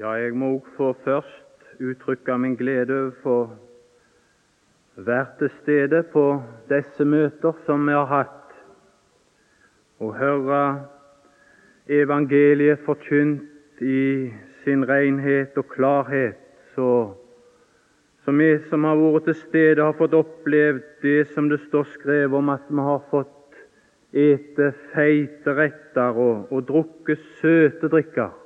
Ja, jeg må òg få først uttrykke min glede overfor være til stede på disse møter som vi har hatt, og høre evangeliet forkynt i sin renhet og klarhet, så, så vi som har vært til stede, har fått opplevd det som det står skrevet om at vi har fått ete feite retter og, og drukke søte drikker.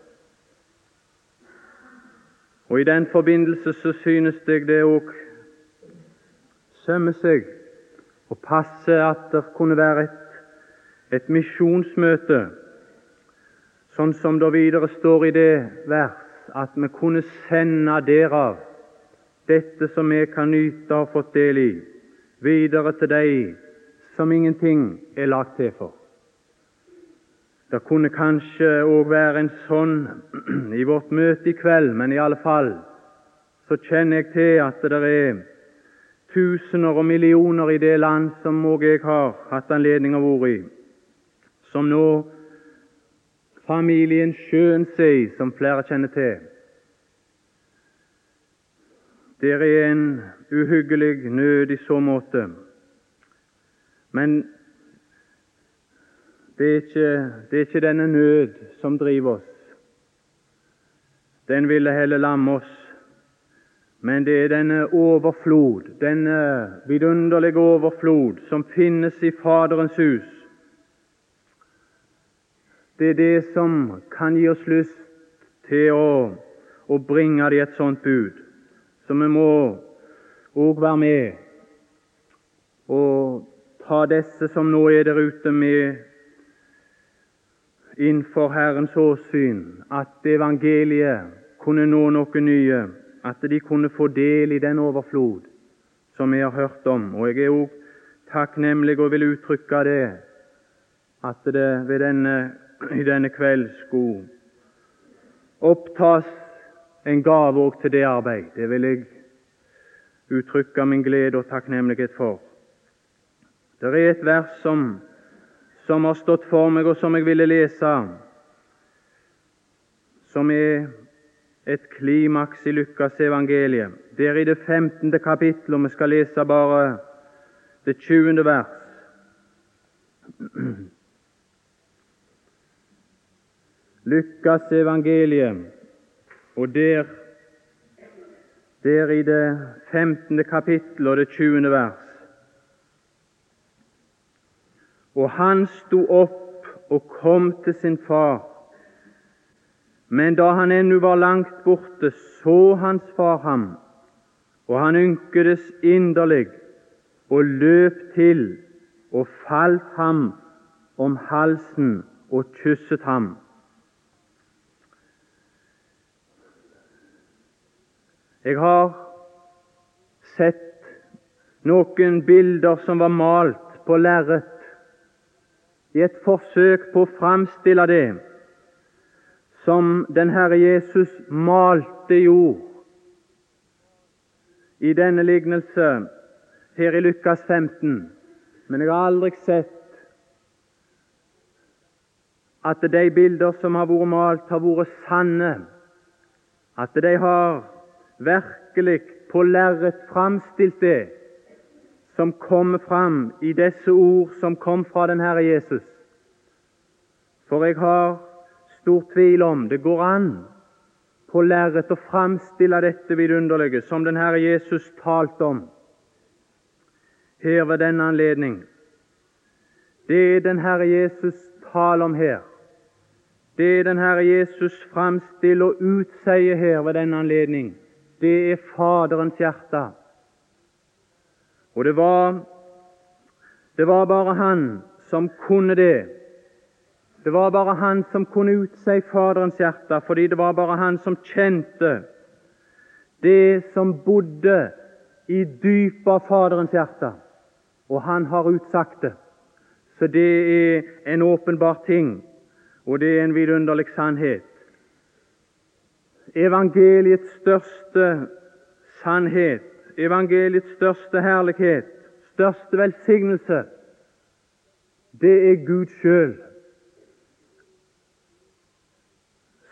Og I den forbindelse så synes jeg det òg sømmer seg å passe at det kunne være et, et misjonsmøte, sånn som det videre står i det vers, at vi kunne sende derav dette som vi kan nyte og har fått del i, videre til deg som ingenting er lagt til for. Det kunne kanskje òg være en sånn i vårt møte i kveld, men i alle fall så kjenner jeg til at det er tusener og millioner i det land som òg jeg har hatt anledning å være i, som nå familien Sjøensei, som flere kjenner til. Der er en uhyggelig nød i så måte. Men det er, ikke, det er ikke denne nød som driver oss. Den ville heller lamme oss. Men det er denne overflod, denne vidunderlige overflod, som finnes i Faderens hus. Det er det som kan gi oss lyst til å, å bringe dem et sånt bud. Så vi må òg være med og ta disse som nå er der ute, med innenfor Herrens åsyn at evangeliet kunne nå noe nye, at de kunne få del i den overflod som vi har hørt om. Og Jeg er òg takknemlig og vil uttrykke det, at det denne, i denne kveld skulle opptas en gave òg til det arbeid. Det vil jeg uttrykke min glede og takknemlighet for. Det er et vers som som har stått for meg, og som jeg ville lese, som er et klimaks i Lukas evangeliet. Det er i det 15. kapittelet, og vi skal lese bare det 20. vers. Lukas evangeliet, og der, der i det 15. kapittel og det 20. vers. Og han sto opp og kom til sin far. Men da han ennå var langt borte, så hans far ham, og han ynkedes inderlig og løp til og falt ham om halsen og kysset ham. Jeg har sett noen bilder som var malt på lerret i et forsøk på å framstille det som den Herre Jesus malte jord i denne lignelse her i Lukas 15. Men jeg har aldri sett at de bilder som har vært malt, har vært sanne. At de har virkelig på lerret framstilt det som kommer fram i disse ord som kom fra den Herre Jesus. For jeg har stor tvil om det går an på lerret å framstille dette vidunderlige som den Herre Jesus talte om her ved denne anledning. Det den Herre Jesus taler om her, det den Herre Jesus framstiller og utsier her ved denne anledning, det er Faderens hjerte. Og det var, det var bare han som kunne det. Det var bare han som kunne utsi Faderens hjerte, fordi det var bare han som kjente det som bodde i dypet av Faderens hjerte. Og han har utsagt det. Så det er en åpenbar ting, og det er en vidunderlig sannhet. Evangeliets største sannhet evangeliets største herlighet, største velsignelse, det er Gud sjøl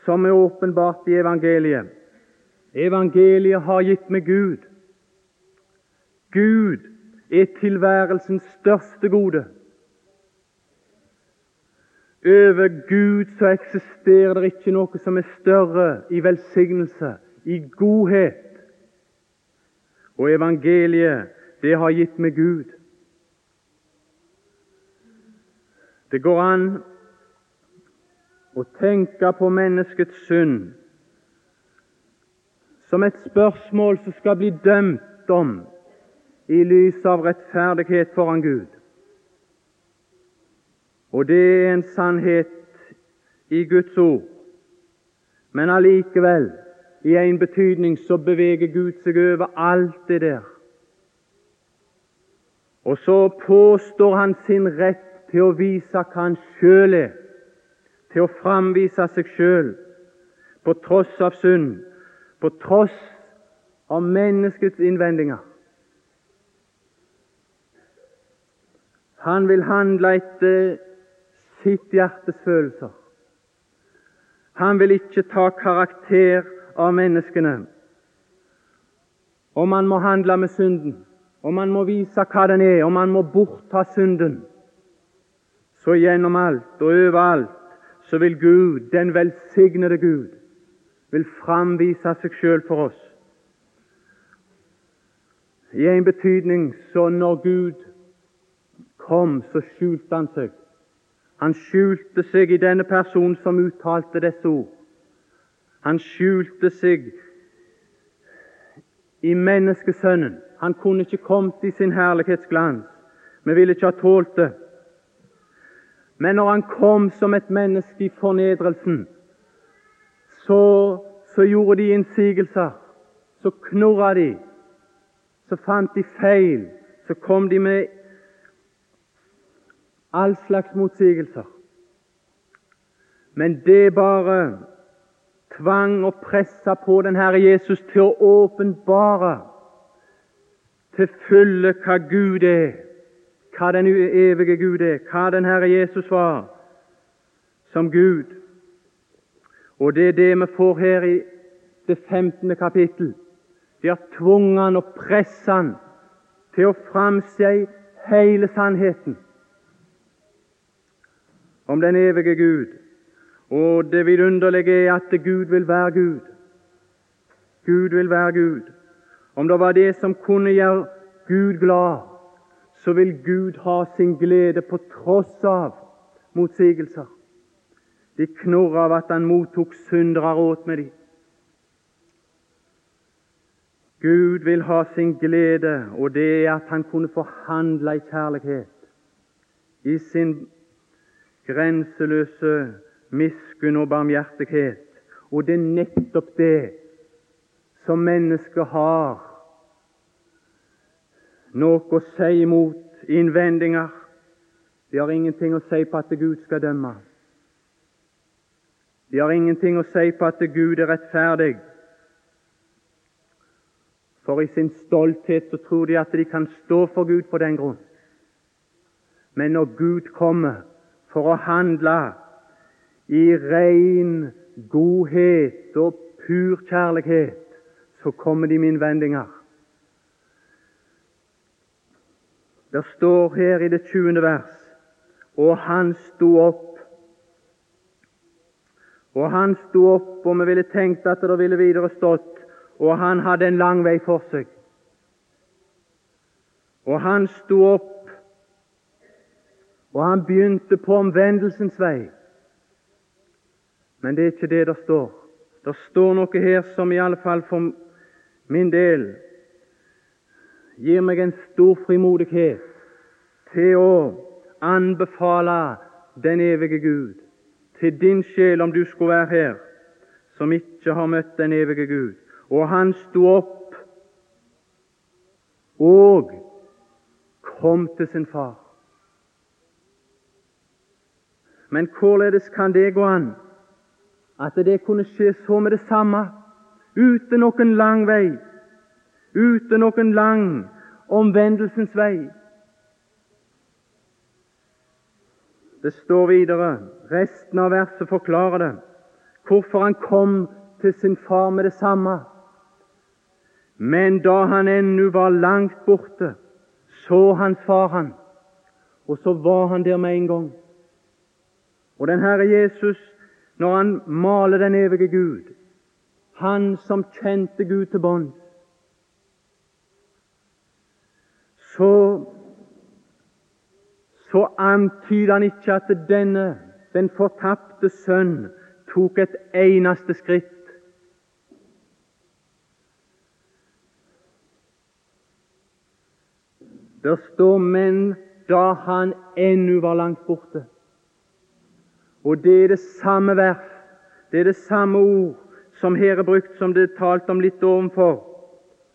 som er åpenbart i evangeliet. Evangeliet har gitt meg Gud. Gud er tilværelsens største gode. Over Gud så eksisterer det ikke noe som er større i velsignelse, i godhet. Og evangeliet, det har gitt meg Gud. Det går an å tenke på menneskets synd som et spørsmål som skal bli dømt om i lys av rettferdighet foran Gud. Og det er en sannhet i Guds ord. Men allikevel, i en betydning, så beveger Gud seg over alt det der. Og så påstår han sin rett til å vise hva han sjøl er, til å framvise seg sjøl, på tross av synd, på tross av menneskets innvendinger. Han vil handle etter sitt hjertes følelser. Han vil ikke ta karakter av menneskene. Om man må handle med synden, om man må vise hva den er, om man må bortta synden, så gjennom alt og overalt så vil Gud, den velsignede Gud, vil framvise seg sjøl for oss. I en betydning så når Gud kom, så skjulte han seg. Han skjulte seg i denne personen som uttalte disse ord. Han skjulte seg i menneskesønnen. Han kunne ikke kommet i sin herlighetsglans. Vi ville ikke ha tålt det. Men når han kom som et menneske i fornedrelsen, så, så gjorde de innsigelser. Så knurra de. Så fant de feil. Så kom de med all slags motsigelser. Men det bare tvang og pressa på den Herre Jesus til å åpenbare til fulle hva Gud er, hva den evige Gud er, hva den Herre Jesus var som Gud. Og det er det vi får her i det 15. kapittel. De har tvunget han og presset han til å framsi hele sannheten om den evige Gud. Og det vidunderlige er at Gud vil være Gud. Gud vil være Gud. Om det var det som kunne gjøre Gud glad, så vil Gud ha sin glede på tross av motsigelser. De knurrer av at han mottok syndere råd med dem. Gud vil ha sin glede, og det er at han kunne forhandle i kjærlighet. I sin grenseløse miskunn og barmhjertighet. Og det er nettopp det som mennesket har noe å si imot innvendinger. De har ingenting å si på at Gud skal dømme. De har ingenting å si på at Gud er rettferdig. For i sin stolthet så tror de at de kan stå for Gud på den grunn. Men når Gud kommer, for å handle i ren godhet og pur kjærlighet, så kommer de med innvendinger. Det står her i det 20. vers og han sto opp. Og han sto opp, og vi ville tenkt at det ville videre stått, og han hadde en lang vei for seg. Og han sto opp og han begynte på omvendelsens vei. Men det er ikke det det står. Det står noe her som i alle fall for min del gir meg en stor frimodighet til å anbefale den evige Gud til din sjel, om du skulle være her, som ikke har møtt den evige Gud. Og han sto opp og kom til sin far. Men hvorledes kan det gå an at det kunne skje så med det samme, uten noen lang vei, uten noen lang omvendelsens vei? Det står videre, resten av verset forklarer det. hvorfor han kom til sin far med det samme. Men da han ennå var langt borte, så hans far han, og så var han der med en gang. Og den Herre Jesus, når han maler den evige Gud, han som kjente Gud til bånds, så, så antyder han ikke at denne, den fortapte sønn, tok et eneste skritt. Der står 'men da han ennå var langt borte'. Og det er det samme vers, det er det samme ord som her er brukt, som det er talt om litt ovenfor,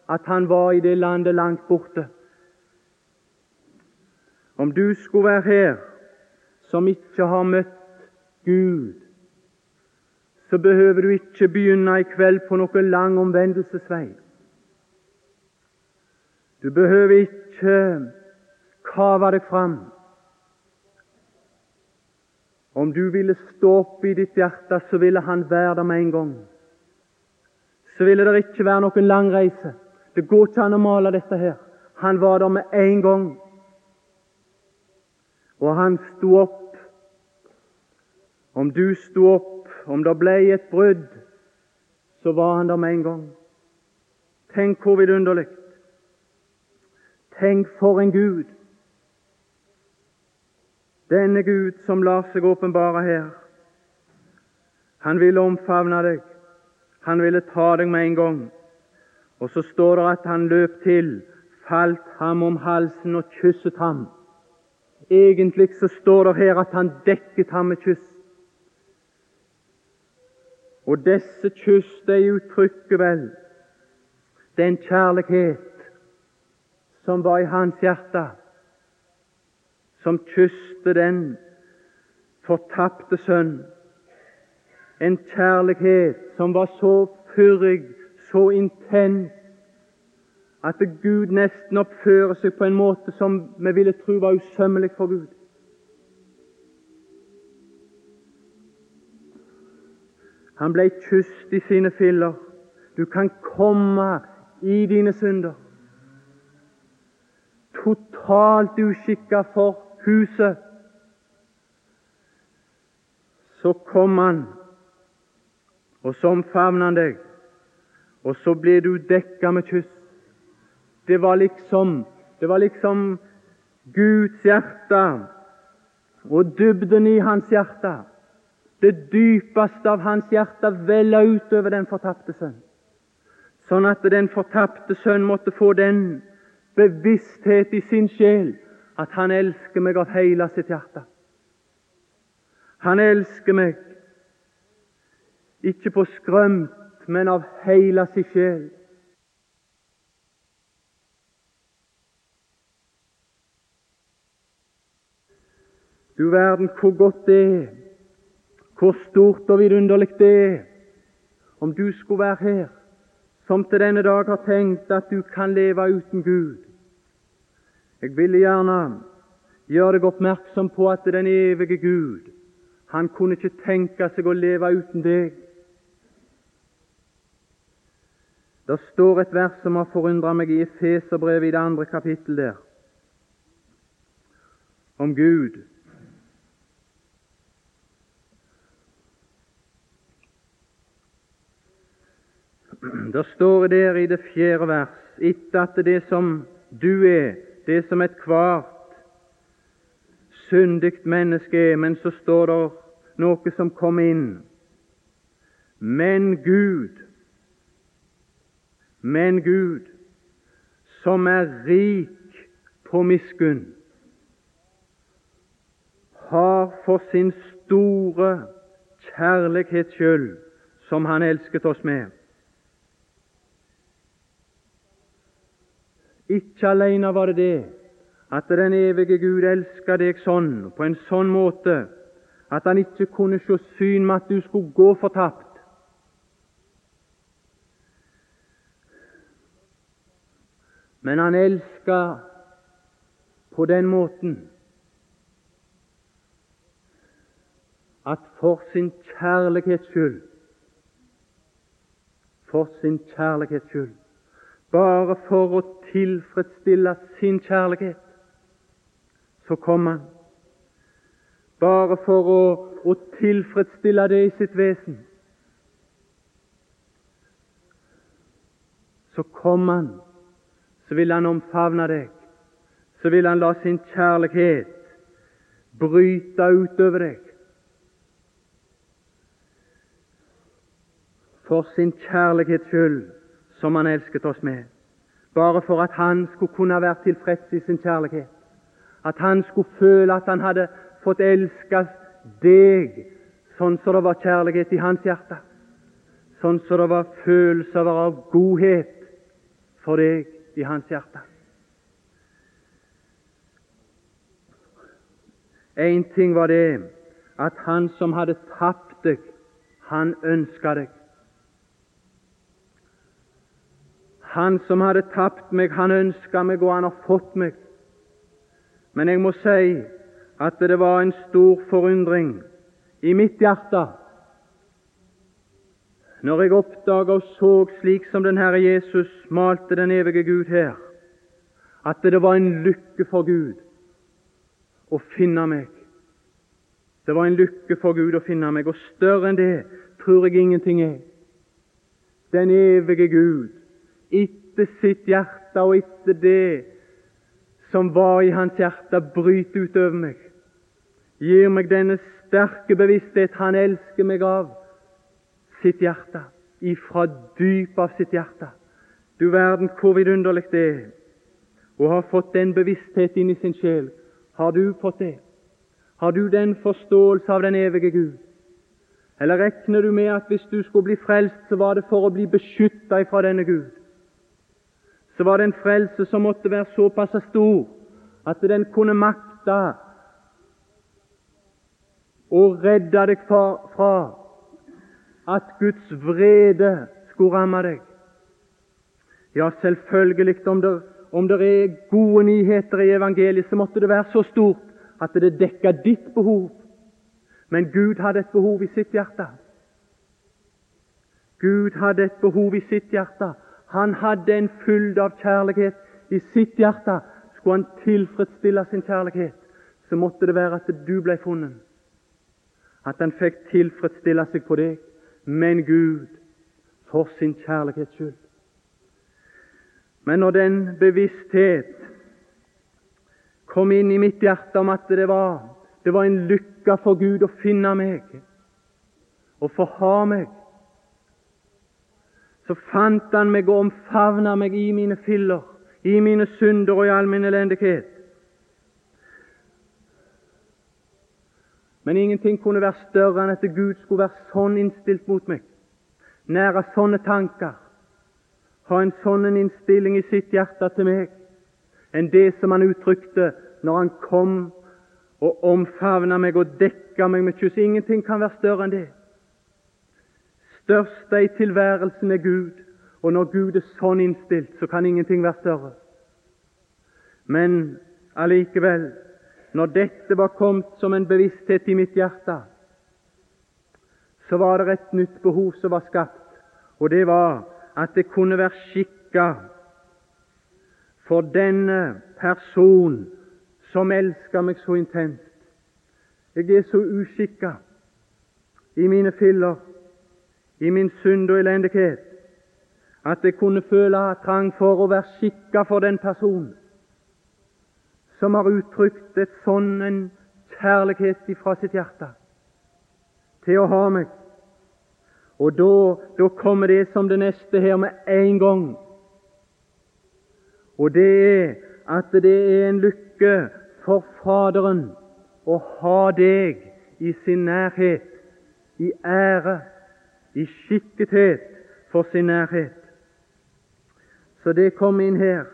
at han var i det landet langt borte. Om du skulle være her som ikke har møtt Gud, så behøver du ikke begynne i kveld på noen lang omvendelsesvei. Du behøver ikke kave deg fram. Om du ville stå opp i ditt hjerte, så ville Han være der med en gang. Så ville det ikke være noen lang reise. Det går ikke an å male dette her. Han var der med en gang. Og han sto opp. Om du sto opp, om det ble et brudd, så var han der med en gang. Tenk hvor vidunderlig. Tenk for en Gud. Denne Gud som lar seg åpenbare her. Han ville omfavne deg. Han ville ta deg med en gang. Og så står det at han løp til, falt ham om halsen og kysset ham. Egentlig så står det her at han dekket ham med kyss. Og disse kyss, de uttrykker vel den kjærlighet som var i hans hjerte, som kysste den fortapte sønn. En kjærlighet som var så fyrig, så intens, at Gud nesten oppfører seg på en måte som vi ville tro var usømmelig for Gud. Han ble kysset i sine filler. Du kan komme i dine synder totalt uskikka for huset. Så kom han, og så omfavner han deg, og så ble du dekka med kyss. Det var liksom det var liksom Guds hjerte og dybden i hans hjerte. Det dypeste av hans hjerte vella utover den fortapte sønn, sånn at den fortapte sønn måtte få den bevissthet i sin sjel at han elsker meg av hele sitt hjerte. Han elsker meg ikke på skrømt, men av hele sin sjel. Du verden hvor godt det er, hvor stort og vidunderlig det er om du skulle være her som til denne dag har tenkt at du kan leve uten Gud. Jeg ville gjerne gjøre deg oppmerksom på at den evige Gud, han kunne ikke tenke seg å leve uten deg. Det står et vers som har forundret meg i Efeserbrevet i det andre kapittel der, om Gud. Det står der i det fjerde vers etter at det som du er, det som ethvert syndig menneske er, men så står det noe som kom inn. Men Gud, men Gud, som er rik på miskunn, har for sin store kjærlighets skyld, som Han elsket oss med, Ikke alene var det det at den evige Gud elska deg sånn, på en sånn måte at han ikke kunne se syn med at du skulle gå fortapt. Men han elska på den måten at for sin kjærlighets skyld for sin kjærlighets skyld. Bare for å tilfredsstille sin kjærlighet, så kom han. Bare for å, å tilfredsstille det i sitt vesen. Så kom han, så vil han omfavne deg. Så vil han la sin kjærlighet bryte utover deg. For sin kjærlighets skyld, som han elsket oss med. Bare for at han skulle kunne være tilfreds i sin kjærlighet. At han skulle føle at han hadde fått elske deg sånn som det var kjærlighet i hans hjerte. Sånn som det var følelser av godhet for deg i hans hjerte. Én ting var det at han som hadde tapt deg, han ønska deg. Han som hadde tapt meg, han ønska meg, og han har fått meg. Men jeg må si at det var en stor forundring i mitt hjerte når jeg oppdaga og så, slik som den Herre Jesus malte den evige Gud her, at det var en lykke for Gud å finne meg. Det var en lykke for Gud å finne meg, og større enn det tror jeg ingenting er. Den evige Gud, etter sitt hjerte og etter det som var i hans hjerte, bryter utover meg, gir meg denne sterke bevissthet han elsker meg av sitt hjerte, ifra dypet av sitt hjerte. Du verden hvor vidunderlig det er å ha fått den bevissthet inn i sin sjel. Har du fått det? Har du den forståelse av den evige Gud? Eller regner du med at hvis du skulle bli frelst, så var det for å bli beskytta fra denne Gud? Så var det en frelse som måtte være såpass stor at den kunne makte å redde deg fra at Guds vrede skulle ramme deg. Ja, selvfølgelig, om det, om det er gode nyheter i evangeliet, så måtte det være så stort at det dekket ditt behov. Men Gud hadde et behov i sitt hjerte. Gud hadde et behov i sitt hjerte. Han hadde en fylde av kjærlighet i sitt hjerte. Skulle han tilfredsstille sin kjærlighet, så måtte det være at du ble funnet. At han fikk tilfredsstille seg på deg men Gud for sin kjærlighets skyld. Men når den bevissthet kom inn i mitt hjerte om at det var, det var en lykke for Gud å finne meg og få ha meg, så fant Han meg og omfavna meg i mine filler, i mine synder og i all min elendighet. Men ingenting kunne være større enn at Gud skulle være sånn innstilt mot meg, nære sånne tanker, ha en sånn innstilling i sitt hjerte til meg, enn det som han uttrykte når han kom og omfavna meg og dekka meg med kyss. Ingenting kan være større enn det. Største i tilværelsen er Gud, og når Gud er sånn innstilt, så kan ingenting være større. Men allikevel når dette var kommet som en bevissthet i mitt hjerte, så var det et nytt behov som var skapt, og det var at det kunne være skikka for denne person som elsker meg så intenst. Jeg er så uskikka i mine filler, i min synd og elendighet, at jeg kunne føle trang for å være skikka for den personen som har uttrykt et sånn en kjærlighet ifra sitt hjerte til å ha meg. Og da, da kommer det som det neste her med en gang. Og det er at det er en lykke for Faderen å ha deg i sin nærhet, i ære, i skikkethet for sin nærhet. Så det kommer inn her.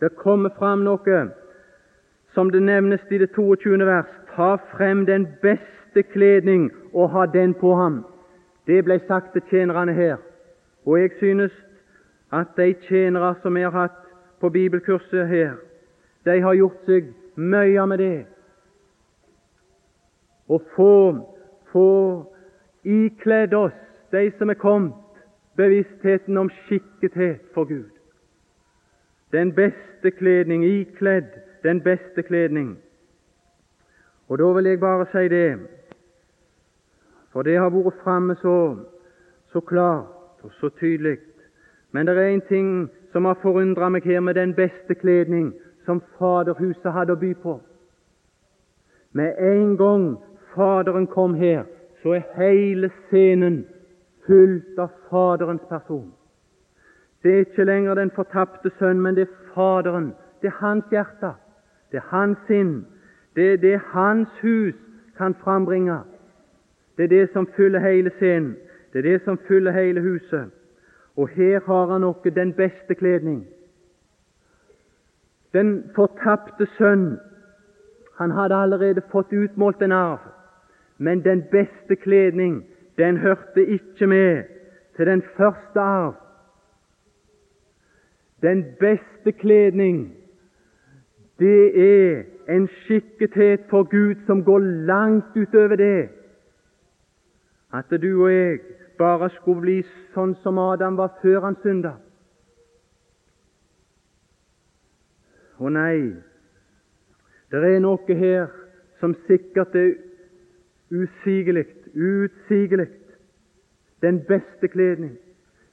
Det kommer fram noe som det nevnes i det 22. vers, ta frem den beste kledning og ha den på ham. Det ble sagt til tjenerne her. Og jeg synes at de tjenere som vi har hatt på bibelkurset her, de har gjort seg mye med det. Å få, få ikledd oss, de som er kommet bevisstheten om skikkethet for Gud. Den beste kledning, ikledd den beste kledning. Og da vil jeg bare si det, for det har vært framme så, så klart og så tydelig. Men det er en ting som har forundra meg her med den beste kledning som Faderhuset hadde å by på. Med en gang Faderen kom her, så er hele scenen fullt av Faderens person. Det er ikke lenger den fortapte sønn, men det er Faderen. Det er hans hjerte. Det er hans sinn. Det er det hans hus kan frambringe. Det er det som fyller hele scenen. Det er det som fyller hele huset. Og her har han noe den beste kledning. Den fortapte sønn, han hadde allerede fått utmålt en arv, men den beste kledning, den hørte ikke med til den første arv. Den beste kledning, det er en skikkethet for Gud som går langt utover det at du og jeg bare skulle bli sånn som Adam var før han synda. Å nei, det er noe her som sikkert er usigelig, utsigelig. Den beste kledning.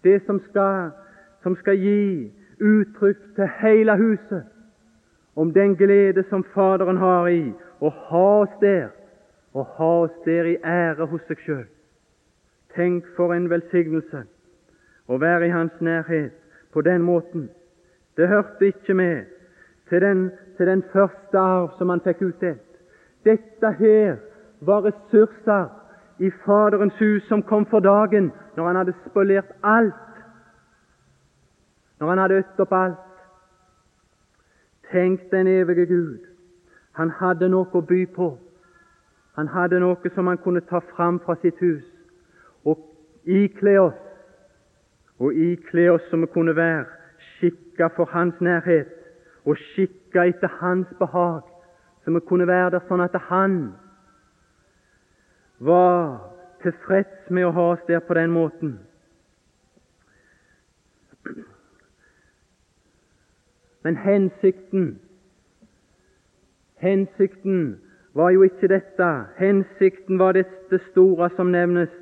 Det som skal, som skal gi uttrykk til hele huset om den glede som Faderen har i å ha oss der, og ha oss der i ære hos seg sjøl. Tenk for en velsignelse å være i Hans nærhet på den måten. Det hørte ikke med til den, til den første arv som han fikk utdelt. Dette her var ressurser i Faderens hus som kom for dagen når han hadde spolert alt, når han hadde øtt opp alt. Tenk den evige Gud. Han hadde noe å by på. Han hadde noe som han kunne ta fram fra sitt hus og ikle oss, og ikle oss som vi kunne være, skikka for Hans nærhet og skikka etter Hans behag, så vi kunne være der sånn at Han var tilfreds med å ha oss der på den måten. Men hensikten Hensikten var jo ikke dette. Hensikten var dette store som nevnes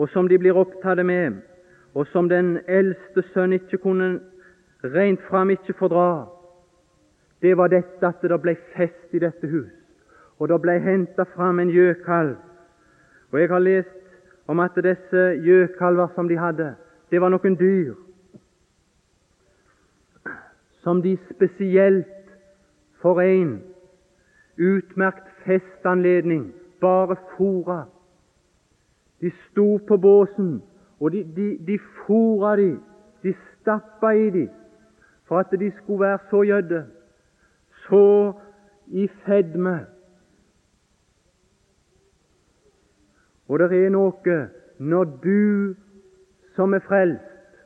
og som de blir opptatt med, og som den eldste sønn ikke kunne rent fram ikke fordra, det var dette at det ble fest i dette hus, og det ble henta fram en gjøkalv. Og jeg har lest om at disse gjøkalver som de hadde, det var noen dyr som de spesielt for en utmerkt festanledning bare fora de sto på båsen, og de, de, de fora de, de stappa i de, for at de skulle være så gjødde, så i fedme. Og det er noe når du som er frelst,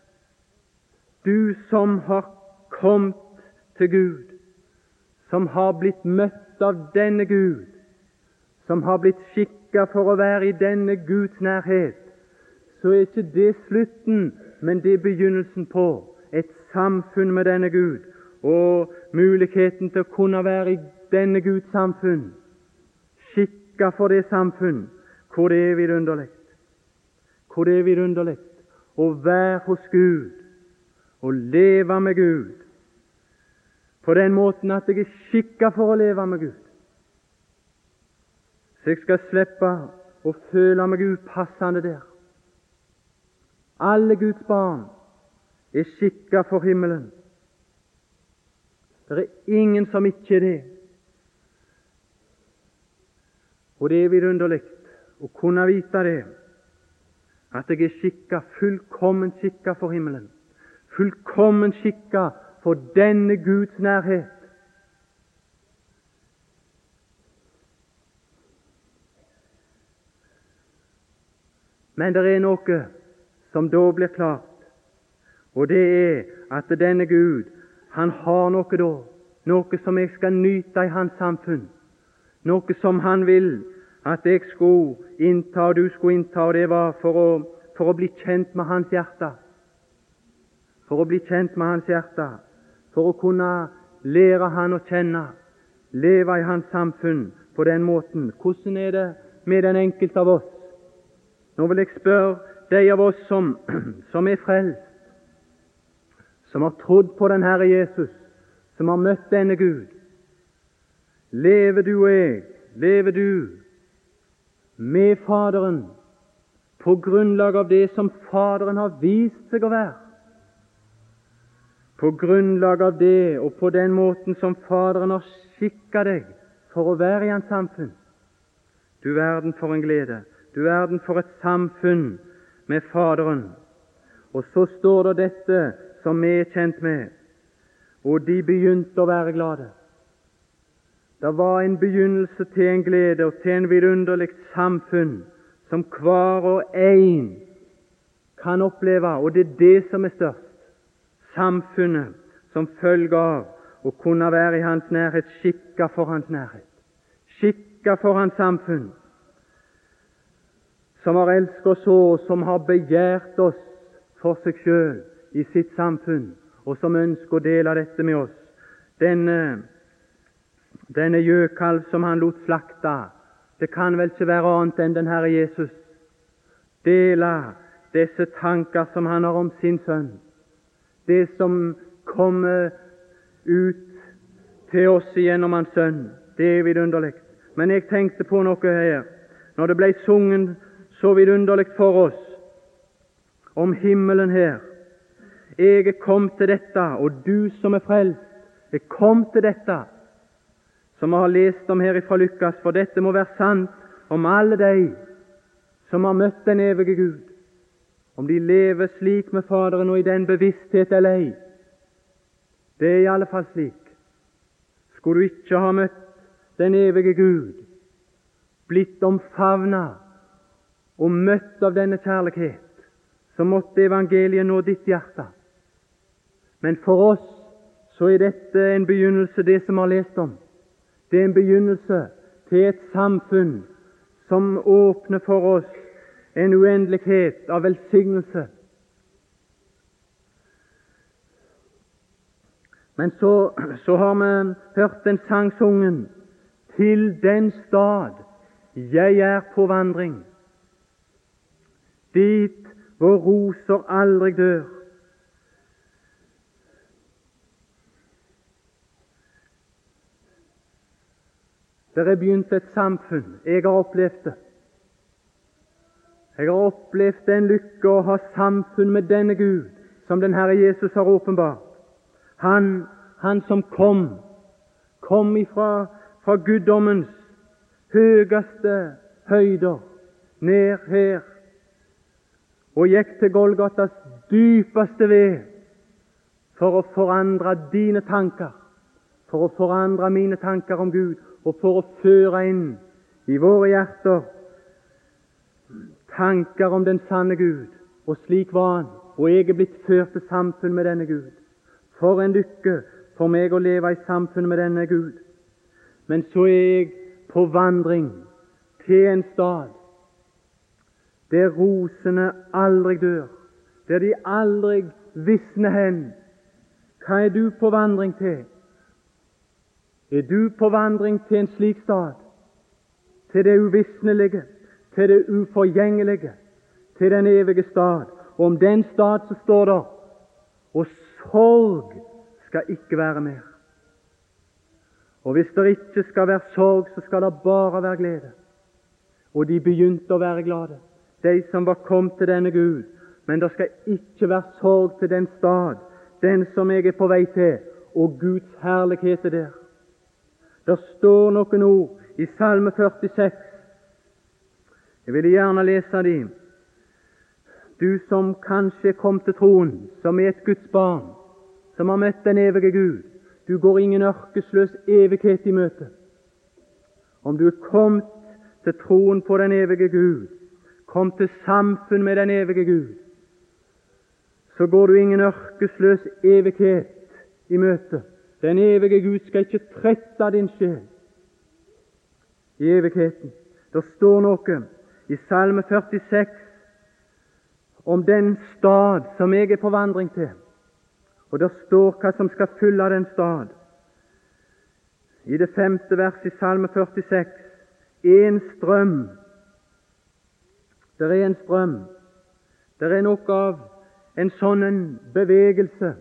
du som har kommet til Gud, som har blitt møtt av denne Gud, som har blitt skikka for å være i denne Guds nærhet, så er ikke det slutten, men det er begynnelsen på et samfunn med denne Gud, og muligheten til å kunne være i denne Guds samfunn, skikka for det samfunn hvor det er vidunderlig. Hvor det er vidunderlig å være hos Gud og leve med Gud på den måten at jeg er skikka for å leve med Gud så jeg skal slippe å føle meg upassende der. Alle Guds barn er skikka for himmelen. Det er ingen som ikke er det. Og det er vidunderlig å kunne vite det, at jeg er skikka, fullkommen skikka for himmelen. Fullkommen skikka for denne Guds nærhet. Men det er noe som da blir klart, og det er at denne Gud, han har noe da, noe som jeg skal nyte i hans samfunn, noe som han vil at jeg skulle innta og du skulle innta, og det var for å for å bli kjent med hans hjerte. For å bli kjent med hans hjerte, for å kunne lære han å kjenne, leve i hans samfunn på den måten. Hvordan er det med den enkelte av oss? Nå vil jeg spørre de av oss som, som er frelst, som har trodd på den Herre Jesus, som har møtt denne Gud. Lever du og jeg, lever du med Faderen på grunnlag av det som Faderen har vist seg å være? På grunnlag av det og på den måten som Faderen har skikka deg for å være i hans samfunn. Du verden for en glede. Du verden for et samfunn med Faderen. Og så står det dette som vi er kjent med. Og de begynte å være glade. Det var en begynnelse til en glede og til en vidunderlig samfunn som hver og en kan oppleve, og det er det som er størst. Samfunnet som følge av å kunne være i hans nærhet, skikka for hans nærhet, skikka for hans samfunn, som har elsket oss så, som har begjært oss for seg sjøl, i sitt samfunn, og som ønsker å dele dette med oss. Denne, denne gjøkalv som han lot slakte, det kan vel ikke være annet enn den Herre Jesus. Dele disse tanker som han har om sin sønn, det som kommer ut til oss gjennom hans sønn. Det er vidunderlig. Men jeg tenkte på noe her når det ble sunget så vidunderlig for oss om himmelen her. Jeg er kommet til dette, og du som er frelst, er kommet til dette, som vi har lest om her fra Lukas, for dette må være sant om alle de som har møtt den evige Gud, om de lever slik med Faderen og i den bevissthet eller ei. Det er i alle fall slik. Skulle du ikke ha møtt den evige Gud, blitt omfavna og møtt av denne kjærlighet, så måtte evangeliet nå ditt hjerte. Men for oss så er dette en begynnelse, det som vi har lest om. Det er en begynnelse til et samfunn som åpner for oss en uendelighet av velsignelse. Men så, så har vi hørt den sangsungen til den stad jeg er på vandring, dit hvor roser aldri dør. Det er begynt et samfunn. Jeg har opplevd det. Jeg har opplevd den lykke å ha samfunn med denne Gud, som den Herre Jesus har åpenbart. Han, han som kom, kom ifra fra guddommens høyeste høyder ned her og gikk til Golgatas dypeste ved for å forandre dine tanker, for å forandre mine tanker om Gud og for å føre inn i våre hjerter tanker om den sanne Gud. Og slik var han, og jeg er blitt ført til samfunn med denne Gud. For en lykke for meg å leve i samfunn med denne Gud. Men så er jeg på vandring til en stad der rosene aldri dør, der de aldri visner hen. Hva er du på vandring til? Er du på vandring til en slik stad, til det uvisnelige, til det uforgjengelige, til den evige stad? Og om den stad så står det og sorg skal ikke være mer. Og hvis det ikke skal være sorg, så skal det bare være glede. Og de begynte å være glade, de som var kommet til denne Gud. Men det skal ikke være sorg til den stad, den som jeg er på vei til, og Guds herlighet er der. Det står noen ord i Salme 46. Jeg vil gjerne lese dem. Du som kanskje kom til troen, som er et Guds barn, som har møtt den evige Gud. Du går ingen ørkesløs evighet i møte. Om du er kommet til troen på den evige Gud, kom til samfunn med den evige Gud, så går du ingen ørkesløs evighet i møte. Den evige Gud skal ikke trette din sjel i evigheten. Det står noe i Salme 46 om den stad som jeg er på vandring til. Og det står hva som skal fylle den stad. I det femte verset i Salme 46 én strøm. Det er en strøm. Det er noe av en sånn bevegelse.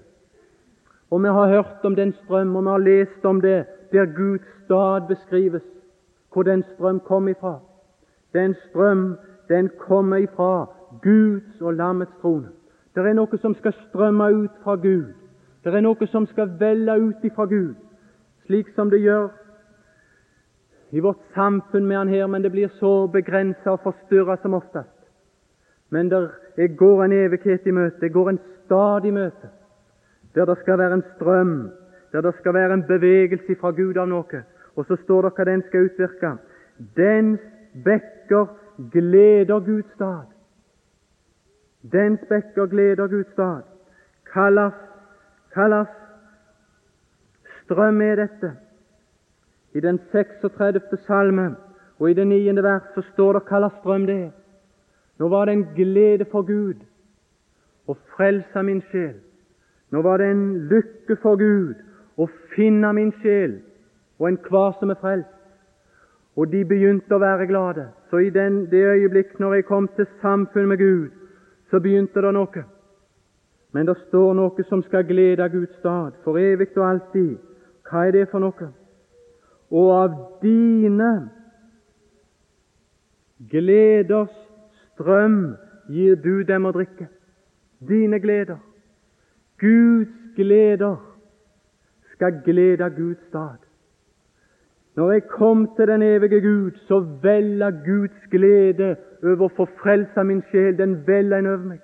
Og vi har hørt om den strøm, og vi har lest om det der Guds stad beskrives, hvor den strøm kom ifra. Den strøm, den kommer ifra Guds og lammets trone. Det er noe som skal strømme ut fra Gud. Det er noe som skal velle ut ifra Gud, slik som det gjør i vårt samfunn med han her, men det blir så begrensa og forstyrra som oftest. Men det går en evighet i møte, det går en stad i møte, der det skal være en strøm, der det skal være en bevegelse fra Gud av noe. Og så står det hva den skal utvirke. Dens bekker gleder Guds stad. Dens bekker gleder Guds stad. Kallas, kallas strøm er dette. I den 36. salme og i det 9. vers så står det kallas strøm det er. Nå var det en glede for Gud å frelse min sjel. Nå var det en lykke for Gud å finne min sjel og enhver som er frelst. Og de begynte å være glade. Så i den, det øyeblikk når jeg kom til samfunn med Gud, så begynte det noe. Men det står noe som skal glede Guds stad for evig og alltid. Hva er det for noe? Og av dine gleders strøm gir du dem å drikke. Dine gleder. Guds gleder skal glede Guds stad. Når jeg kom til den evige Gud, så vella Guds glede over å få frelsa min sjel. Den vella inn over meg.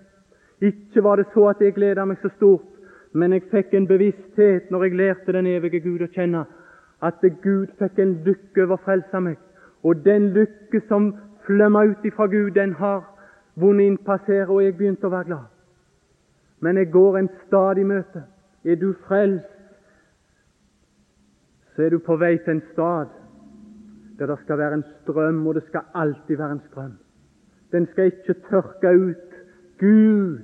Ikke var det så at jeg gleda meg så stort, men jeg fikk en bevissthet når jeg lærte den evige Gud å kjenne, at Gud fikk en lykke over å frelse meg. Og den lykke som flømma ut ifra Gud, den har vunnet innpassere, og jeg begynte å være glad. Men jeg går en stadig møte. Er du frelst, så er du på vei til en stad der det skal være en strøm, og det skal alltid være en strøm. Den skal ikke tørke ut. Gud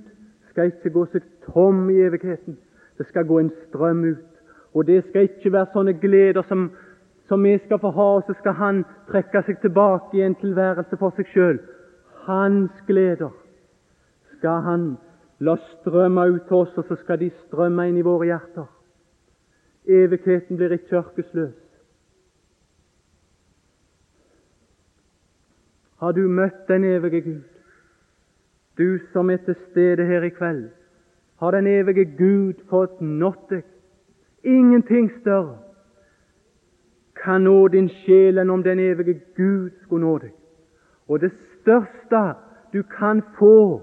skal ikke gå seg tom i evigheten. Det skal gå en strøm ut. Og det skal ikke være sånne gleder som, som vi skal få ha, og så skal Han trekke seg tilbake i en tilværelse for seg sjøl. Hans gleder skal Han la strømme ut til oss, og så skal de strømme inn i våre hjerter. Evigheten blir ikke ørkesløs. Har du møtt den evige Gud? Du som er til stede her i kveld, har den evige Gud fått nådd deg? Ingenting større kan nå din sjel enn om den evige Gud skulle nå deg. Og det største du kan få,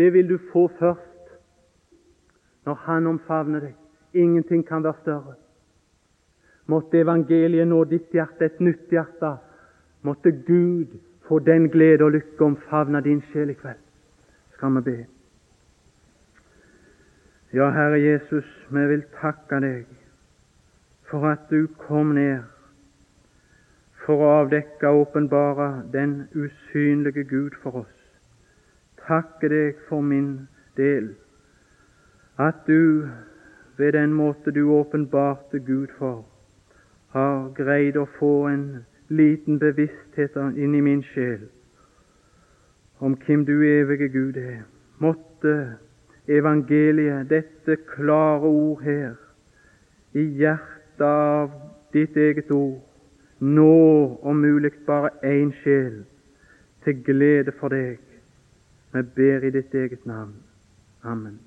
det vil du få først når Han omfavner deg. Ingenting kan være større. Måtte evangeliet nå ditt hjerte, et nytt hjerte. Måtte Gud få den glede og lykke omfavne din sjel i kveld. Skal vi be. Ja, Herre Jesus, vi vil takke deg for at du kom ned for å avdekke og åpenbare den usynlige Gud for oss. Takke deg for min del, at du ved den måte du åpenbarte Gud for, har greid å få en liten bevissthet inn i min sjel om hvem du evige Gud er. Måtte evangeliet, dette klare ord her, i hjertet av ditt eget ord, nå om mulig bare én sjel, til glede for deg. Vi ber i ditt eget navn. Amen.